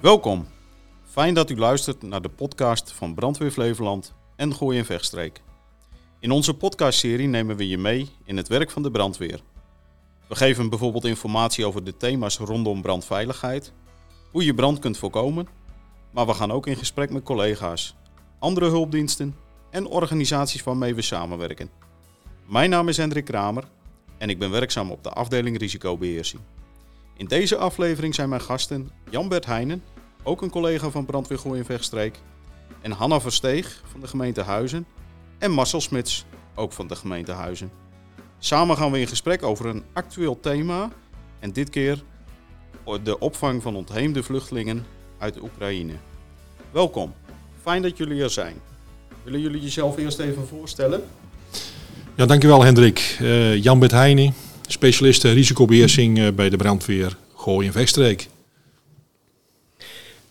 Welkom. Fijn dat u luistert naar de podcast van Brandweer Flevoland en Gooi en Vechtstreek. In onze podcastserie nemen we je mee in het werk van de brandweer. We geven bijvoorbeeld informatie over de thema's rondom brandveiligheid, hoe je brand kunt voorkomen, maar we gaan ook in gesprek met collega's, andere hulpdiensten en organisaties waarmee we samenwerken. Mijn naam is Hendrik Kramer en ik ben werkzaam op de afdeling risicobeheersing. In deze aflevering zijn mijn gasten Jan-Bert Heijnen, ook een collega van Brandweer Gooi en Hanna Versteeg van de gemeente Huizen en Marcel Smits, ook van de gemeente Huizen. Samen gaan we in gesprek over een actueel thema en dit keer de opvang van ontheemde vluchtelingen uit Oekraïne. Welkom, fijn dat jullie er zijn. Willen jullie jezelf eerst even voorstellen? Ja, dankjewel Hendrik. Uh, Jan Bert Specialist risicobeheersing uh, bij de brandweer Gooi en Vechtstreek.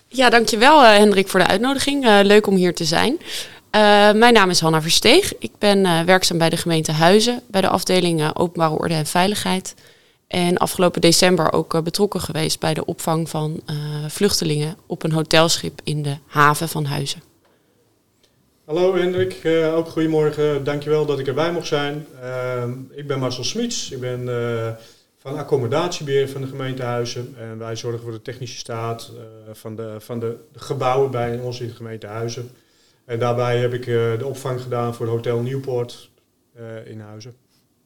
Ja, dankjewel uh, Hendrik voor de uitnodiging. leuk om hier te zijn. mijn naam is Hanna Versteeg. Ik ben werkzaam bij de gemeente Huizen, bij de afdeling Openbare Orde en Veiligheid. En afgelopen december ook betrokken geweest bij de opvang van vluchtelingen op een hotelschip in de haven van Huizen. Hallo Hendrik, uh, ook goedemorgen. Dankjewel dat ik erbij mocht zijn. Uh, ik ben Marcel Smits. Ik ben uh, van accommodatiebeheer van de gemeente Huizen. En wij zorgen voor de technische staat van, de, van de, gebouwen bij ons in de gemeente Huizen. En daarbij heb ik de opvang gedaan voor het Hotel Nieuwpoort in Huizen.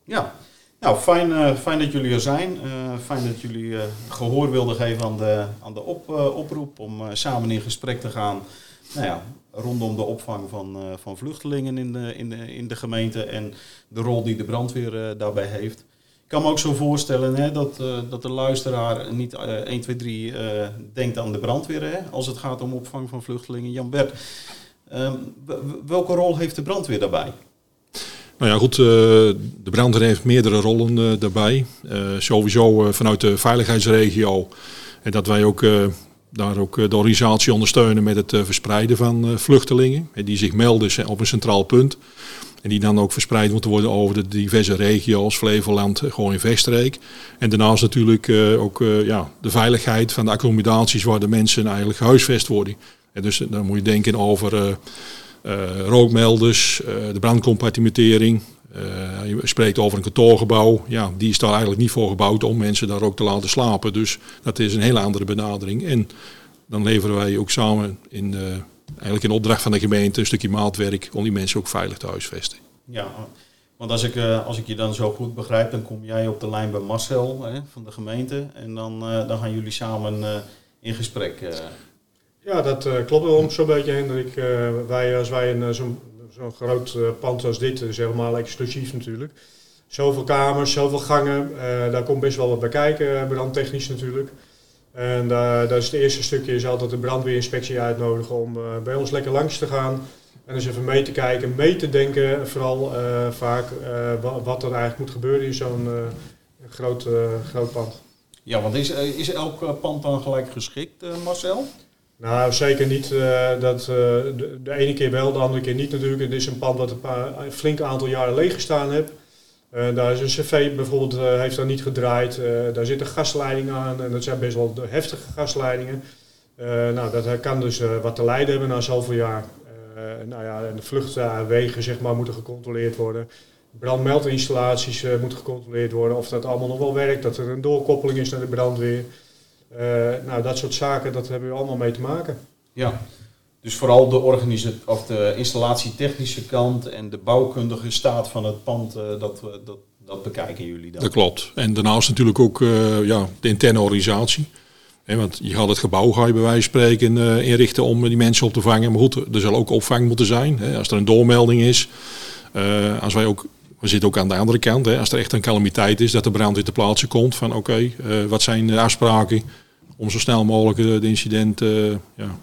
Ja, nou fijn, fijn dat jullie er zijn. fijn dat jullie gehoor wilden geven aan de, aan de op, oproep om samen in gesprek te gaan nou ja, rondom de opvang van, uh, van vluchtelingen in de, in, de, in de gemeente en de rol die de brandweer uh, daarbij heeft. Ik kan me ook zo voorstellen hè, dat, uh, dat de luisteraar niet 1, 2, 3 denkt aan de brandweer hè, als het gaat om opvang van vluchtelingen. Jan Bert, um, welke rol heeft de brandweer daarbij? Nou ja, goed, de brandweer heeft meerdere rollen daarbij. sowieso vanuit de veiligheidsregio. En dat wij ook daar ook eh, de organisatie ondersteunen met het eh, verspreiden van eh, vluchtelingen. Die zich melden op een centraal punt. En die dan ook verspreid moeten worden over de diverse regio's, Flevoland, gewoon in Veststreek. En daarnaast natuurlijk ook ja, de veiligheid van de accommodaties waar de mensen eigenlijk gehuisvest worden. En dus dan moet je denken over rookmelders, de brandcompartimentering, uh, je spreekt over een kantoorgebouw. Ja, die is daar eigenlijk niet voor gebouwd om mensen daar ook te laten slapen. Dus dat is een hele andere benadering. En dan leveren wij ook samen in, eigenlijk in opdracht van de gemeente een stukje maatwerk om die mensen ook veilig te huisvesten. Ja, want als ik, uh, als ik je dan zo goed begrijp, dan kom jij op de lijn bij Marcel hè, van de gemeente. En dan, uh, dan gaan jullie samen in gesprek. Ja, dat klopt wel zo'n beetje, Hendrik. wij, als wij een, zo'n zo'n groot uh, pand als dit is helemaal exclusief natuurlijk. Zoveel kamers, zoveel gangen, uh, daar komt best wel wat bij kijken, eh, brandtechnisch natuurlijk. En dat is het eerste stukje, is altijd de brandweerinspectie uitnodigen om bij ons lekker langs te gaan. En eens even mee te kijken, mee te denken, vooral vaak wat er eigenlijk moet gebeuren in zo'n groot, groot pand. Ja, want is, is elk pand dan gelijk geschikt, Marcel? Nou, zeker niet. Uh, dat, uh, de, ene keer wel, de andere keer niet natuurlijk. Het is een pand wat een, flink aantal jaren leeg gestaan heeft. Uh, daar is een cv bijvoorbeeld, heeft daar niet gedraaid. daar zit een gasleiding aan en dat zijn best wel heftige gasleidingen. nou, dat kan dus wat te lijden hebben na zoveel jaar. nou ja, de vluchtwegen zeg maar, moeten gecontroleerd worden. Brandmeldinstallaties moeten gecontroleerd worden. Of dat allemaal nog wel werkt, dat er een doorkoppeling is naar de brandweer. Uh, nou, dat soort zaken, dat hebben we allemaal mee te maken. Ja, dus vooral de, organisatie of de installatietechnische kant en de bouwkundige staat van het pand, uh, dat, dat, dat bekijken jullie dan? Dat klopt. En daarnaast natuurlijk ook uh, ja, de interne organisatie. He, want je gaat het gebouw, ga je bij wijze van spreken, inrichten om die mensen op te vangen. Maar goed, er zal ook opvang moeten zijn. Hè, als er een doormelding is. als wij ook we zitten ook aan de andere kant. Hè, als er echt een calamiteit is, dat de brand weer te plaatsen komt. Van oké, okay, uh, wat zijn de afspraken? Om zo snel mogelijk de incidenten eh, ja,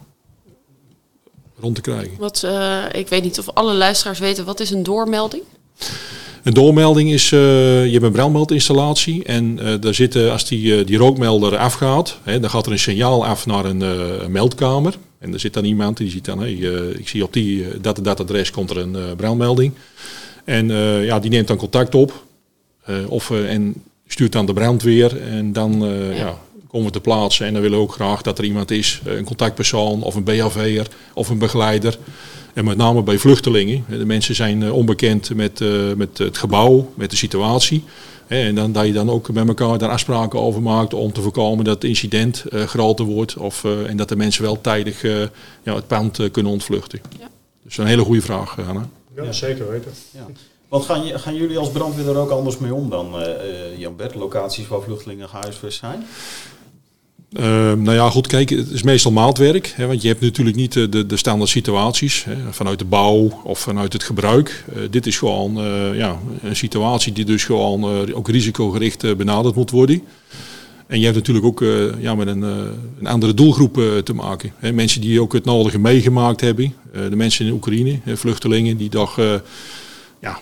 rond te krijgen. Wat, uh, ik weet niet of alle luisteraars weten, wat is een doormelding? Een doormelding is, uh, je hebt een brandmeldinstallatie en uh, daar zitten, als die, die rookmelder afgaat, hè, dan gaat er een signaal af naar een, een meldkamer. En er zit dan iemand die ziet dan, hey, ik zie op die, dat dat adres komt er een brandmelding. En ja, die neemt dan contact op of, en stuurt dan de brandweer en dan ja komen we te plaatsen. En dan willen we ook graag dat er iemand is, een contactpersoon of een BHV'er of een begeleider. En met name bij vluchtelingen. De mensen zijn onbekend met, met het gebouw, met de situatie. En dan, dat je dan ook met elkaar daar afspraken over maakt om te voorkomen dat het incident uh, groter wordt. Of, uh, en dat de mensen wel tijdig uh, ja, het pand kunnen ontvluchten. Ja. Dus een hele goede vraag, Hanna. Ja, ja, zeker weten. Ja. Want gaan, gaan jullie als brandweer er ook anders mee om dan Jan Bert, locaties waar vluchtelingen gehuisvest zijn? Uh, nou ja, goed, kijk, het is meestal maatwerk. Hè, want je hebt natuurlijk niet de, de, de standaard situaties hè, vanuit de bouw of vanuit het gebruik. Uh, dit is gewoon uh, ja, een situatie die dus gewoon ook risicogericht benaderd moet worden. En je hebt natuurlijk ook ja, met een, een andere doelgroep te maken. Hè, mensen die ook het nodige meegemaakt hebben. de mensen in Oekraïne, vluchtelingen die toch ja,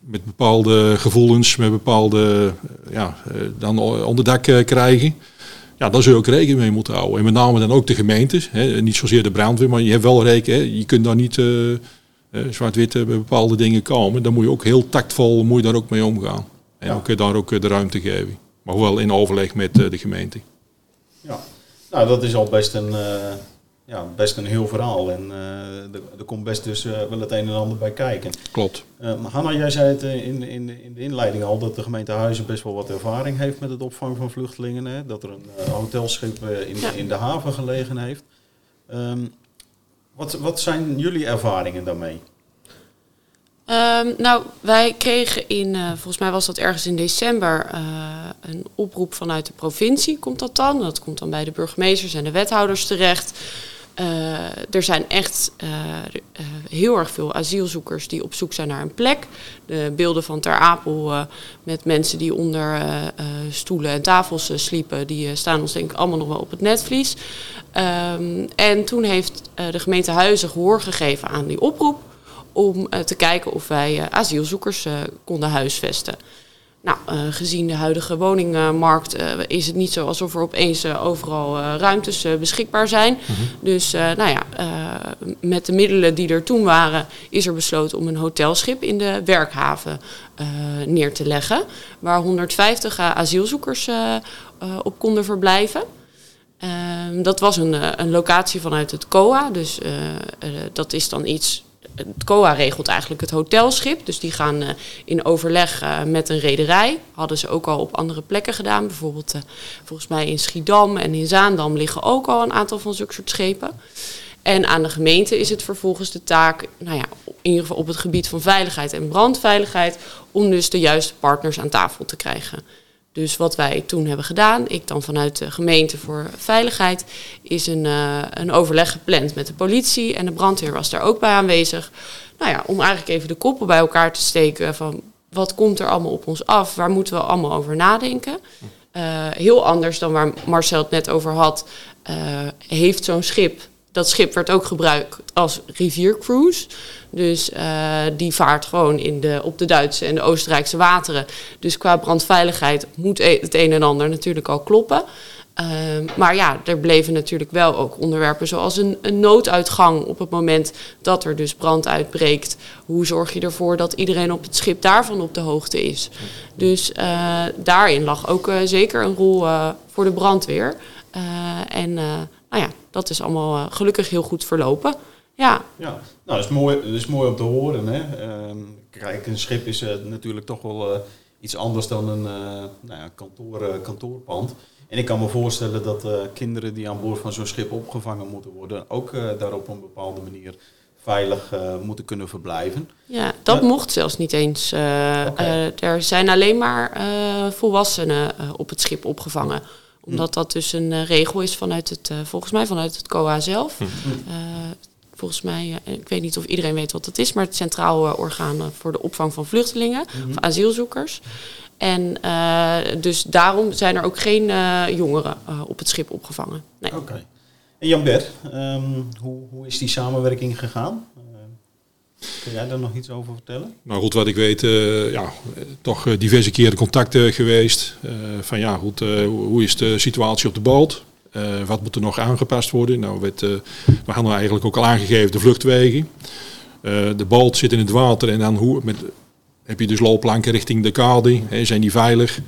met bepaalde gevoelens, met bepaalde ja, dan onderdak krijgen. Ja, daar zul je ook rekening mee moeten houden. En met name dan ook de gemeentes. Hè. Niet zozeer de brandweer, maar je hebt wel rekening. Je kunt daar niet uh, zwart-wit bij bepaalde dingen komen. Dan moet je ook heel tactvol moet je daar ook mee omgaan. En ook daar ook de ruimte geven. Maar wel in overleg met de gemeente. Ja, nou dat is al best een, ja, best een heel verhaal. En uh, er, komt best dus uh, wel het een en ander bij kijken. Klopt. Uh, Hanna, jij zei het in, in, in de inleiding al dat de gemeente Huizen best wel wat ervaring heeft met het opvangen van vluchtelingen. Hè? Dat er een hotelschip in, ja. in de haven gelegen heeft. Um, wat, wat zijn jullie ervaringen daarmee? Um, nou, wij kregen in, uh, volgens mij was dat ergens in december, uh, een oproep vanuit de provincie, komt dat dan. Dat komt dan bij de burgemeesters en de wethouders terecht. Uh, er zijn echt uh, uh, heel erg veel asielzoekers die op zoek zijn naar een plek. De beelden van Ter Apel met mensen die onder stoelen en tafels sliepen, die staan ons denk ik allemaal nog wel op het netvlies. Um, en toen heeft de gemeente Huizen gehoor gegeven aan die oproep om te kijken of wij asielzoekers konden huisvesten. Nou, uh, gezien de huidige woningmarkt uh, is het niet zo alsof er opeens uh, overal ruimtes beschikbaar zijn. Mm -hmm. Dus nou ja, met de middelen die er toen waren, is er besloten om een hotelschip in de werkhaven neer te leggen. Waar 150 asielzoekers op konden verblijven. Ehm, dat was een, een locatie vanuit het COA, dus dat is dan iets het COA regelt eigenlijk het hotelschip. Dus die gaan uh, in overleg uh, met een rederij. Hadden ze ook al op andere plekken gedaan. Bijvoorbeeld uh, volgens mij in Schiedam en in Zaandam liggen ook al een aantal van zulke soort schepen. En aan de gemeente is het vervolgens de taak, nou ja, in ieder geval op het gebied van veiligheid en brandveiligheid, om dus de juiste partners aan tafel te krijgen. Dus wat wij toen hebben gedaan, ik dan vanuit de gemeente voor veiligheid, is een, uh, een overleg gepland met de politie en de brandweer was daar ook bij aanwezig. Nou ja, om eigenlijk even de koppen bij elkaar te steken van wat komt er allemaal op ons af, waar moeten we allemaal over nadenken. Uh, heel anders dan waar Marcel het net over had, uh, heeft zo'n schip dat schip werd ook gebruikt als riviercruise. Dus uh, die vaart gewoon in de, op de Duitse en de Oostenrijkse wateren. Dus qua brandveiligheid moet e-, het een en ander natuurlijk al kloppen. Uh, maar ja, er bleven natuurlijk wel ook onderwerpen zoals een, een, nooduitgang op het moment dat er dus brand uitbreekt. Hoe zorg je ervoor dat iedereen op het schip daarvan op de hoogte is? Dus uh, daarin lag ook zeker een rol voor de brandweer. en nou ja, dat is allemaal uh, gelukkig heel goed verlopen. Ja. ja, nou dat is mooi, dat is mooi om te horen. Hè? Uh, kijk, een schip is uh, natuurlijk toch wel uh, iets anders dan een nou ja, kantoor, kantoorpand. En ik kan me voorstellen dat kinderen die aan boord van zo'n schip opgevangen moeten worden, ook daar op een bepaalde manier veilig moeten kunnen verblijven. Ja, dat mocht zelfs niet eens. Okay. er zijn alleen maar volwassenen op het schip opgevangen omdat dat dus een uh, regel is vanuit het, uh, volgens mij vanuit het COA zelf. Uh, volgens mij, ik weet niet of iedereen weet wat dat is, maar het Centraal Orgaan voor de Opvang van Vluchtelingen, of asielzoekers. En dus daarom zijn er ook geen jongeren op het schip opgevangen. Nee. Oké. En Jan Bert, um, hoe, hoe is die samenwerking gegaan? Kun jij daar nog iets over vertellen? Nou goed, wat ik weet, uh, ja, toch uh, diverse keren contacten geweest. Van ja, goed, hoe is de situatie op de boot? wat moet er nog aangepast worden? Nou, we hadden eigenlijk ook al aangegeven de vluchtwegen. de boot zit in het water en dan hoe, met, heb je dus loopplanken richting de kade. Hè, zijn die veilig?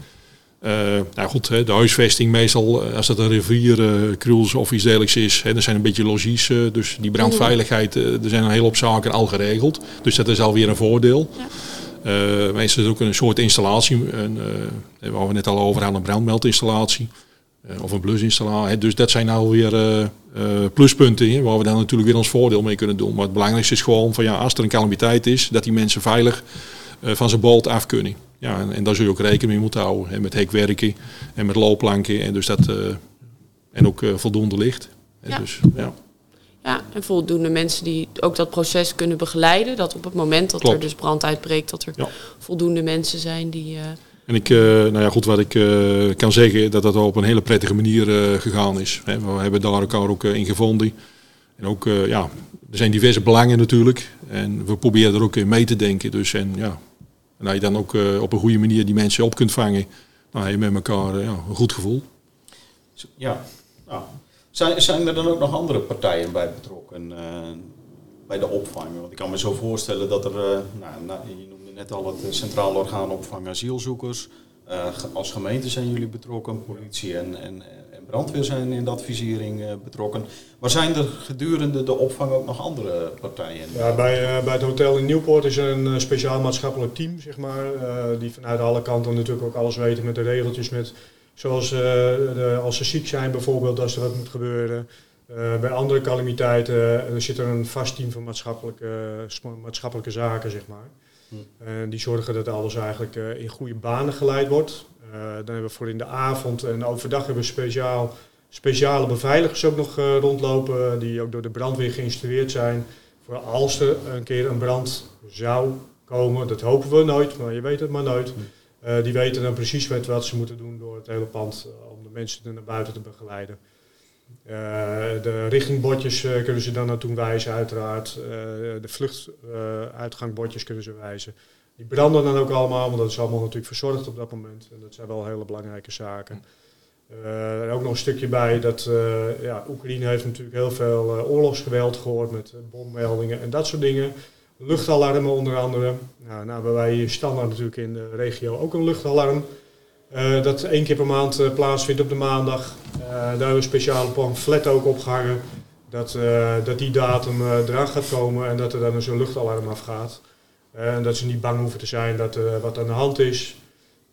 Uh, nou goed, de huisvesting meestal, als dat een rivier, uh, of iets dergelijks is, hè, er zijn een beetje logies, uh, dus die brandveiligheid, er zijn een hele hoop zaken al geregeld. Dus dat is alweer een voordeel. Ja. meestal is het ook een soort installatie, een, waar we net al over hadden, een brandmeldinstallatie. of een blusinstallatie. Dus dat zijn alweer pluspunten hè, waar we dan natuurlijk weer ons voordeel mee kunnen doen. Maar het belangrijkste is gewoon van ja, als er een calamiteit is, dat die mensen veilig van zijn bolt af kunnen. Ja, en, en, daar zul je ook rekening mee moeten houden. Hè, met hekwerken en met loopplanken. En, dus dat, uh, en ook uh, voldoende licht. Ja. Dus, ja. ja, en voldoende mensen die ook dat proces kunnen begeleiden. Dat op het moment dat er dus brand uitbreekt, dat er ja. voldoende mensen zijn die... Uh, en ik, nou ja, goed, wat ik kan zeggen, dat dat op een hele prettige manier gegaan is. We hebben daar elkaar ook in gevonden. En ook, ja, er zijn diverse belangen natuurlijk. En we proberen er ook in mee te denken. Dus en ja, en dat je dan ook uh, op een goede manier die mensen op kunt vangen, dan heb je met elkaar uh, ja, een goed gevoel. Ja, nou. zijn, zijn er dan ook nog andere partijen bij betrokken uh, bij de opvang? Want ik kan me zo voorstellen dat er, nou, nou, je noemde net al het Centraal Orgaan Opvang Asielzoekers. als gemeente zijn jullie betrokken, politie en, en, brandweer zijn in de advisering uh, betrokken. Maar zijn er gedurende de opvang ook nog andere partijen? Ja, bij, uh, bij het hotel in Nieuwpoort is er een uh, speciaal maatschappelijk team, zeg maar, die vanuit alle kanten natuurlijk ook alles weten met de regeltjes, met, zoals de, als ze ziek zijn bijvoorbeeld, als er wat moet gebeuren. bij andere calamiteiten zit er een vast team van maatschappelijke, maatschappelijke zaken, zeg maar. Hm. die zorgen dat alles eigenlijk in goede banen geleid wordt. Eh, dan hebben we voor in de avond en overdag hebben we speciaal, speciale beveiligers ook nog eh, rondlopen, die ook door de brandweer geïnstrueerd zijn. Voor als er een keer een brand zou komen, dat hopen we nooit, maar je weet het maar nooit. Uh, die weten dan precies wat ze moeten doen door het hele pand om de mensen er naar buiten te begeleiden. Uh, de richtingbordjes uh, kunnen ze dan naartoe wijzen, uiteraard. Uh, de vluchtuitgangbordjes kunnen ze wijzen. Die branden dan ook allemaal, want dat is allemaal natuurlijk verzorgd op dat moment. En dat zijn wel hele belangrijke zaken. Er ook nog een stukje bij dat ja, Oekraïne heeft natuurlijk heel veel oorlogsgeweld gehoord met bommeldingen en dat soort dingen. Luchtalarmen onder andere. Nou, nou hebben wij hier standaard natuurlijk in de regio ook een luchtalarm. Dat één keer per maand plaatsvindt op de maandag. daar hebben we een speciale pamflet ook opgehangen. Dat, dat die datum eraan gaat komen en dat er dan zo'n luchtalarm afgaat. Eh, en dat ze niet bang hoeven te zijn dat er wat aan de hand is.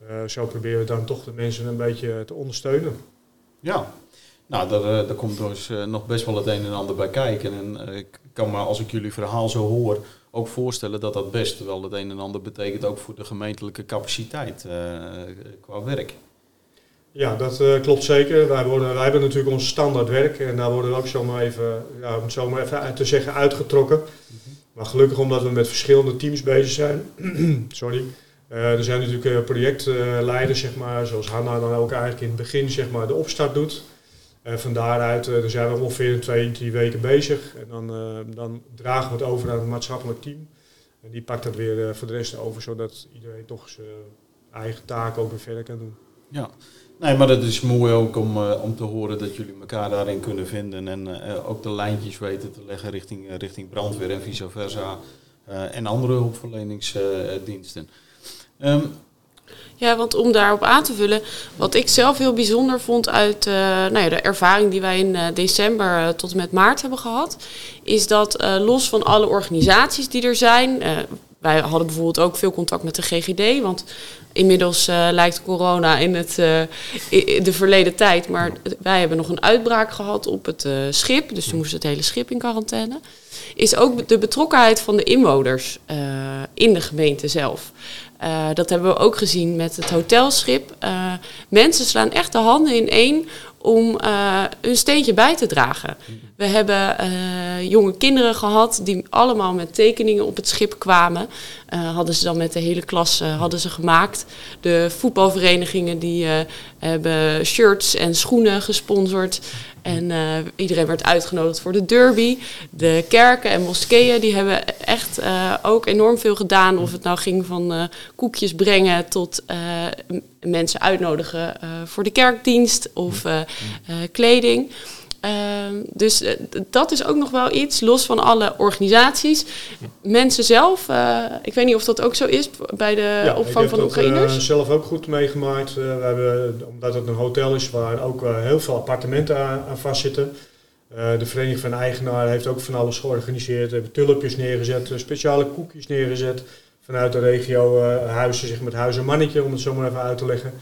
Eh, zo proberen we dan toch de mensen een beetje te ondersteunen. Ja, nou, daar, daar komt dus nog best wel het een en ander bij kijken. En ik kan me, als ik jullie verhaal zo hoor, ook voorstellen dat dat best wel het een en ander betekent, ook voor de gemeentelijke capaciteit qua werk. Ja, dat klopt zeker. Wij, worden, wij hebben natuurlijk ons standaard werk en daar worden we ook zomaar even, ja, om het zo maar even te zeggen, uitgetrokken. Maar gelukkig omdat we met verschillende teams bezig zijn, sorry, uh, er zijn natuurlijk projectleiders, zeg maar, zoals Hanna dan ook eigenlijk in het begin zeg maar, de opstart doet. Uh, van daaruit uh, zijn we ongeveer twee, drie weken bezig. En dan, dan dragen we het over aan het maatschappelijk team. En die pakt dat weer voor de rest over, zodat iedereen toch zijn eigen taak ook weer verder kan doen. Ja, Nee, maar het is mooi ook om, om te horen dat jullie elkaar daarin kunnen vinden en ook de lijntjes weten te leggen richting, richting brandweer en vice versa en andere hulpverleningsdiensten. Um, ja, want om daarop aan te vullen, wat ik zelf heel bijzonder vond uit nou ja, de ervaring die wij in december tot en met maart hebben gehad, is dat los van alle organisaties die er zijn, wij hadden bijvoorbeeld ook veel contact met de GGD, want inmiddels lijkt corona in het, de verleden tijd. Maar wij hebben nog een uitbraak gehad op het schip, dus toen moest het hele schip in quarantaine. Is ook de betrokkenheid van de inwoners in de gemeente zelf. Dat hebben we ook gezien met het hotelschip. mensen slaan echt de handen in één om uh, hun steentje bij te dragen. We hebben uh, jonge kinderen gehad die allemaal met tekeningen op het schip kwamen. Uh, hadden ze dan met de hele klas hadden ze gemaakt. De voetbalverenigingen die hebben shirts en schoenen gesponsord. En iedereen werd uitgenodigd voor de derby. De kerken en moskeeën die hebben echt ook enorm veel gedaan. Of het nou ging van koekjes brengen tot mensen uitnodigen voor de kerkdienst of kleding. Ehm, dus eh, dat is ook nog wel iets, los van alle organisaties. Mensen zelf, eh, ik weet niet of dat ook zo is bij de Ja, ik opvang van dat, Oekraïners. eh, zelf ook goed meegemaakt. Eh, we hebben, omdat het een hotel is waar ook eh, heel veel appartementen aan, aan vastzitten. Eh, de Vereniging van Eigenaren heeft ook van alles georganiseerd. We hebben tulpjes neergezet, eh, speciale koekjes neergezet. Vanuit de regio eh, huizen, zeg maar het huis en mannetje, om het zo maar even uit te leggen.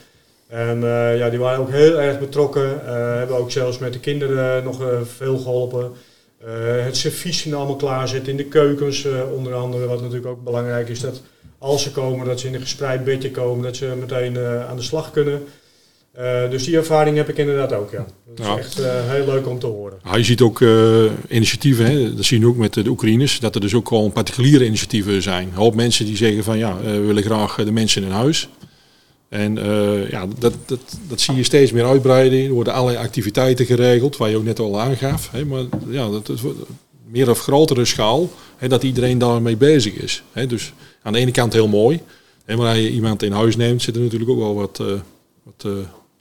En eh, ja, die waren ook heel erg betrokken. Eh, hebben ook zelfs met de kinderen nog veel geholpen. Eh, het servies allemaal klaarzetten in de keukens, onder andere. Wat natuurlijk ook belangrijk is, dat als ze komen, dat ze in een gespreid bedje komen, dat ze meteen aan de slag kunnen. Eh, dus die ervaring heb ik inderdaad ook, ja. Dat is Ja. echt eh, heel leuk om te horen. Ja, je ziet ook eh, initiatieven, hè, dat zien we ook met de Oekraïners, dat er dus ook gewoon particuliere initiatieven zijn. Een hoop mensen die zeggen van ja, eh, we willen graag de mensen in huis. En eh, ja, dat, dat, dat zie je steeds meer uitbreiden. Er worden allerlei activiteiten geregeld, waar je ook net al aangaf. Hè, maar ja, dat, wordt meer of grotere schaal, hè, dat iedereen daarmee bezig is. Hè. Dus aan de ene kant heel mooi. En wanneer je iemand in huis neemt, zitten er natuurlijk ook wel wat, eh, wat eh,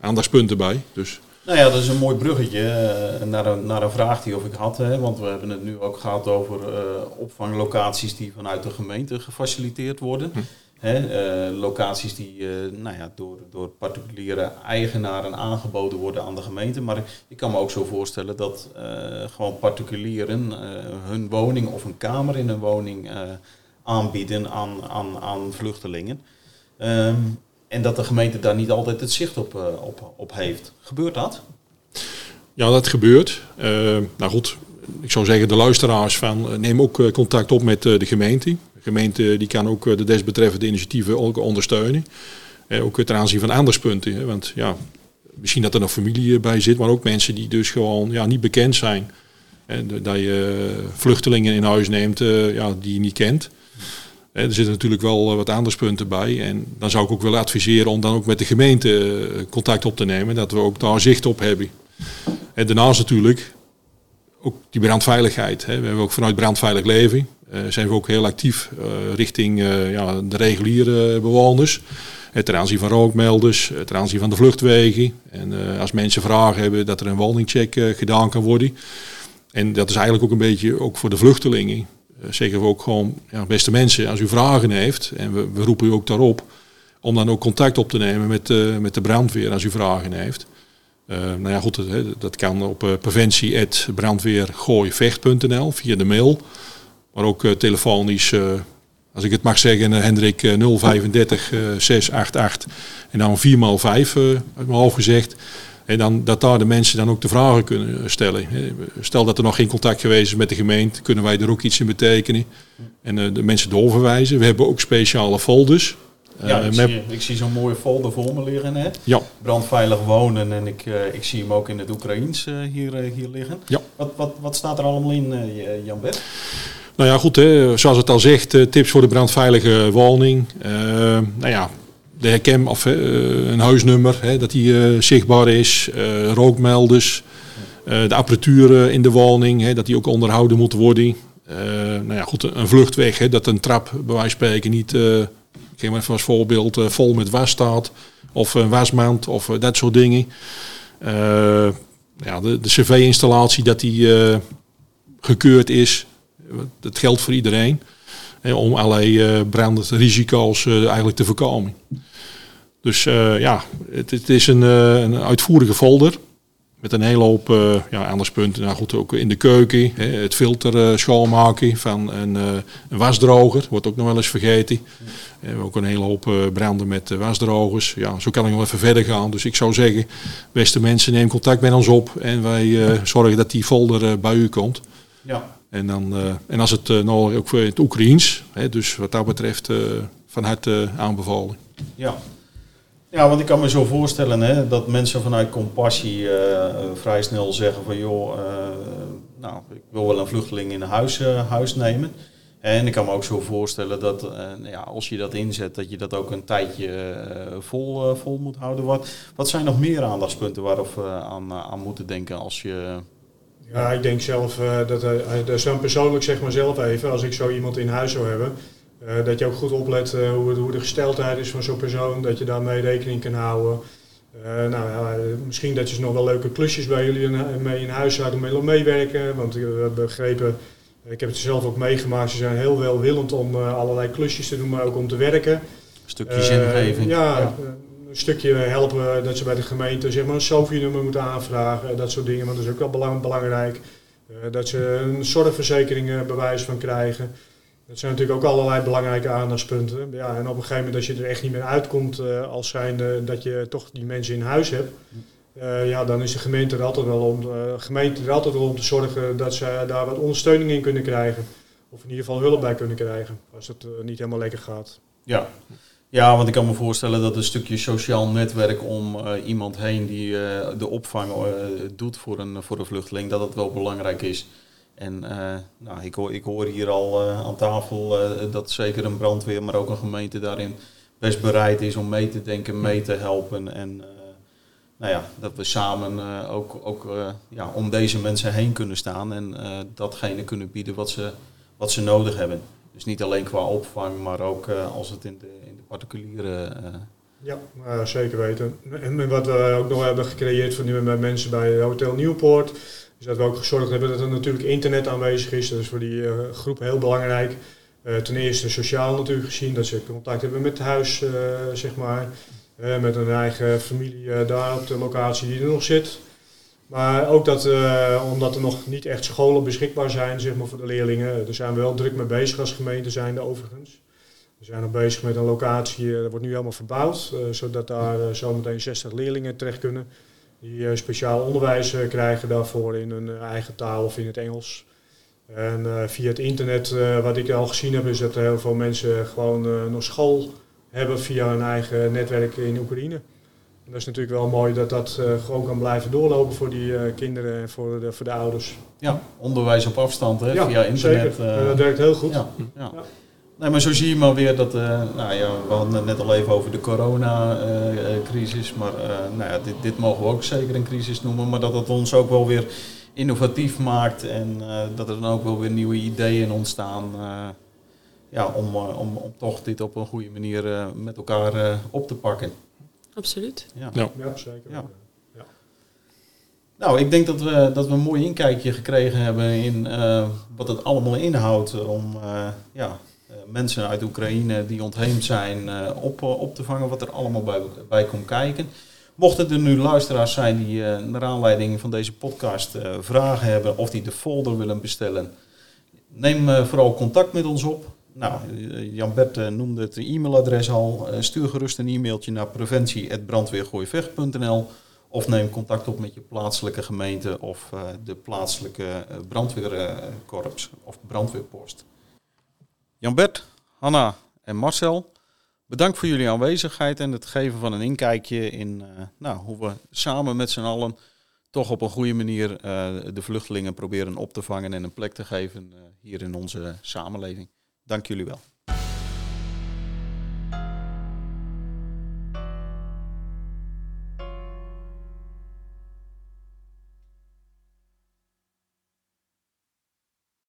aandachtspunten bij. Dus Nou ja, dat is een mooi bruggetje eh, naar, een, naar een vraag die of ik had. Hè, want we hebben het nu ook gehad over eh, opvanglocaties die vanuit de gemeente gefaciliteerd worden. Hm. Hè, eh, locaties die eh, nou ja, door, door particuliere eigenaren aangeboden worden aan de gemeente. Maar ik, ik kan me ook zo voorstellen dat gewoon particulieren hun woning of een kamer in een woning aanbieden aan, aan, aan vluchtelingen. Ehm, en dat de gemeente daar niet altijd het zicht op, eh, op, op heeft. Gebeurt dat? Ja, dat gebeurt. Eh, nou goed, ik zou zeggen de luisteraars van eh, neem ook contact op met de gemeente. De gemeente die kan ook de desbetreffende initiatieven ook ondersteunen. Ook ten aanzien van aandachtspunten. Want ja, misschien dat er nog familie bij zit, maar ook mensen die dus gewoon ja, niet bekend zijn. En dat je vluchtelingen in huis neemt ja, die je niet kent. Er zitten natuurlijk wel eh, wat aandachtspunten bij. En dan zou ik ook willen adviseren om dan ook met de gemeente eh, contact op te nemen. Dat we ook daar zicht op hebben. En daarnaast natuurlijk ook die brandveiligheid. We hebben ook vanuit Brandveilig Leven eh, zijn we ook heel actief richting de reguliere bewoners. Ten aanzien van rookmelders, ten aanzien van de vluchtwegen. En als mensen vragen hebben, dat er een woningcheck gedaan kan worden. En dat is eigenlijk ook een beetje ook voor de vluchtelingen. Eh, zeggen we ook gewoon, ja, beste mensen, als u vragen heeft, en we, roepen u ook daarop, om dan ook contact op te nemen met, eh, met de brandweer als u vragen heeft. Eh, nou ja, goed, dat kan op uh, via de mail. Maar ook uh, telefonisch, uh, als ik het mag zeggen, uh, Hendrik 035 688 en dan 4 x 5 uit mijn hoofd gezegd. En dan, dat daar de mensen dan ook de vragen kunnen stellen. Stel dat er nog geen contact geweest is met de gemeente, kunnen wij er ook iets in betekenen. En uh, de mensen doorverwijzen. We hebben ook speciale folders. Ja, ik, met... zie, ik zie zo'n mooie folder voor me liggen. Hè? Ja. Brandveilig wonen en ik, uh, ik zie hem ook in het Oekraïens hier, hier liggen. Ja. Wat, wat, wat staat er allemaal in, Jan Bert? Nou ja, goed, hè, zoals het al zegt, tips voor de brandveilige woning. nou ja, de herken of een huisnummer, hè, dat die zichtbaar is, rookmelders, de apparatuur in de woning, hè, dat die ook onderhouden moet worden. Nou ja, goed, een vluchtweg, hè, dat een trap bij wijze van spreken niet, ik geef maar als voorbeeld, vol met was staat. Of een wasmand of dat soort dingen. ja, de, de cv-installatie, dat die gekeurd is. Dat geldt voor iedereen. Om allerlei brandrisico's eigenlijk te voorkomen. Dus ja, het, is een, een uitvoerige folder. Met een hele hoop ja, aandachtspunten. Nou goed, ook in de keuken. Het filter schoonmaken van een, een, wasdroger. Wordt ook nog wel eens vergeten. We hebben ook een hele hoop branden met wasdrogers. Ja, zo kan ik nog even verder gaan. Dus ik zou zeggen, beste mensen, neem contact met ons op. En wij zorgen dat die folder bij u komt. Ja. En, dan, en als het nou ook voor het Oekraïens. Hè, dus wat dat betreft van harte aanbevolen. Ja, ja, want ik kan me zo voorstellen hè, dat mensen vanuit compassie vrij snel zeggen van joh, nou, ik wil wel een vluchteling in huis, huis nemen. En ik kan me ook zo voorstellen dat ja, als je dat inzet, dat je dat ook een tijdje vol, vol moet houden. Wat, wat zijn nog meer aandachtspunten waarop we aan, aan moeten denken als je... Ja, ik denk zelf dat er zo persoonlijk zeg maar zelf even, als ik zo iemand in huis zou hebben, uh, dat je ook goed oplet uh, hoe, hoe, de gesteldheid is van zo'n persoon, dat je daarmee rekening kan houden. nou ja, misschien dat je nog wel leuke klusjes bij jullie mee in huis zouden mee meewerken. Want we hebben begrepen, ik heb het zelf ook meegemaakt, ze zijn heel welwillend om allerlei klusjes te doen, maar ook om te werken. Een stukje zingeving. Ja, ja, een stukje helpen dat ze bij de gemeente zeg maar, een SOFI-nummer moeten aanvragen, dat soort dingen. Want dat is ook wel belangrijk. dat ze een zorgverzekering bewijs van krijgen. Dat zijn natuurlijk ook allerlei belangrijke aandachtspunten. Ja, en op een gegeven moment als je er echt niet meer uitkomt uh, als zijnde dat je toch die mensen in huis hebt. Ja, dan is de gemeente er altijd wel om, uh, gemeente er altijd wel om te zorgen dat ze daar wat ondersteuning in kunnen krijgen. Of in ieder geval hulp bij kunnen krijgen als het niet helemaal lekker gaat. Ja. Ja, want ik kan me voorstellen dat een stukje sociaal netwerk om iemand heen die de opvang doet voor een, voor een vluchteling, dat dat wel belangrijk is. En nou, ik, hoor, ik hoor hier al aan tafel dat zeker een brandweer, maar ook een gemeente daarin best bereid is om mee te denken, mee te helpen. En nou ja, dat we samen ook, ook ja, om deze mensen heen kunnen staan en datgene kunnen bieden wat ze, wat ze nodig hebben. Dus niet alleen qua opvang, maar ook als het in de particuliere. ja, zeker weten. En wat we ook nog hebben gecreëerd voor nu met mensen bij Hotel Nieuwpoort. Dus dat we ook gezorgd hebben dat er natuurlijk internet aanwezig is. Dat is voor die uh, groep heel belangrijk. Uh, ten eerste sociaal natuurlijk gezien, dat ze contact hebben met huis, zeg maar. met een eigen familie daar op de locatie die er nog zit. Maar ook dat, omdat er nog niet echt scholen beschikbaar zijn zeg maar, voor de leerlingen. Daar zijn we wel druk mee bezig als gemeente zijnde overigens. We zijn nog bezig met een locatie, dat wordt nu helemaal verbouwd. zodat daar zometeen 60 leerlingen terecht kunnen die eh, speciaal onderwijs eh, krijgen daarvoor in hun eh, eigen taal of in het Engels. En via het internet, wat ik al gezien heb, is dat heel veel mensen gewoon nog school hebben via hun eigen netwerk in Oekraïne. En dat is natuurlijk wel mooi dat dat gewoon kan blijven doorlopen voor die kinderen en voor de, voor de ouders. Ja, onderwijs op afstand hè, via internet. Zeker. dat werkt heel goed. Ja, ja. Nee, maar zo zie je maar weer dat, uh, nou ja, we hadden het net al even over de coronacrisis, uh, maar uh, nou ja, dit, dit, mogen we ook zeker een crisis noemen, maar dat het ons ook wel weer innovatief maakt en dat er dan ook wel weer nieuwe ideeën ontstaan ja, om, om, om toch dit op een goede manier met elkaar op te pakken. Absoluut. Ja, ja. ja zeker. Ja. Nou, ik denk dat we, dat we een mooi inkijkje gekregen hebben in wat het allemaal inhoudt om ja, eh, mensen uit Oekraïne die ontheemd zijn eh, op, eh, op te vangen, wat er allemaal bij, bij komt kijken. Mochten er nu luisteraars zijn die naar aanleiding van deze podcast vragen hebben of die de folder willen bestellen, neem vooral contact met ons op. Nou, Jan-Bert noemde het e-mailadres al. stuur gerust een e-mailtje naar preventie.brandweergooivecht.nl of neem contact op met je plaatselijke gemeente of de plaatselijke brandweerkorps of brandweerpost. Jan-Bert, Hanna en Marcel, bedankt voor jullie aanwezigheid en het geven van een inkijkje in uh, nou, hoe we samen met z'n allen toch op een goede manier uh, de vluchtelingen proberen op te vangen en een plek te geven uh, hier in onze samenleving. Dank jullie wel.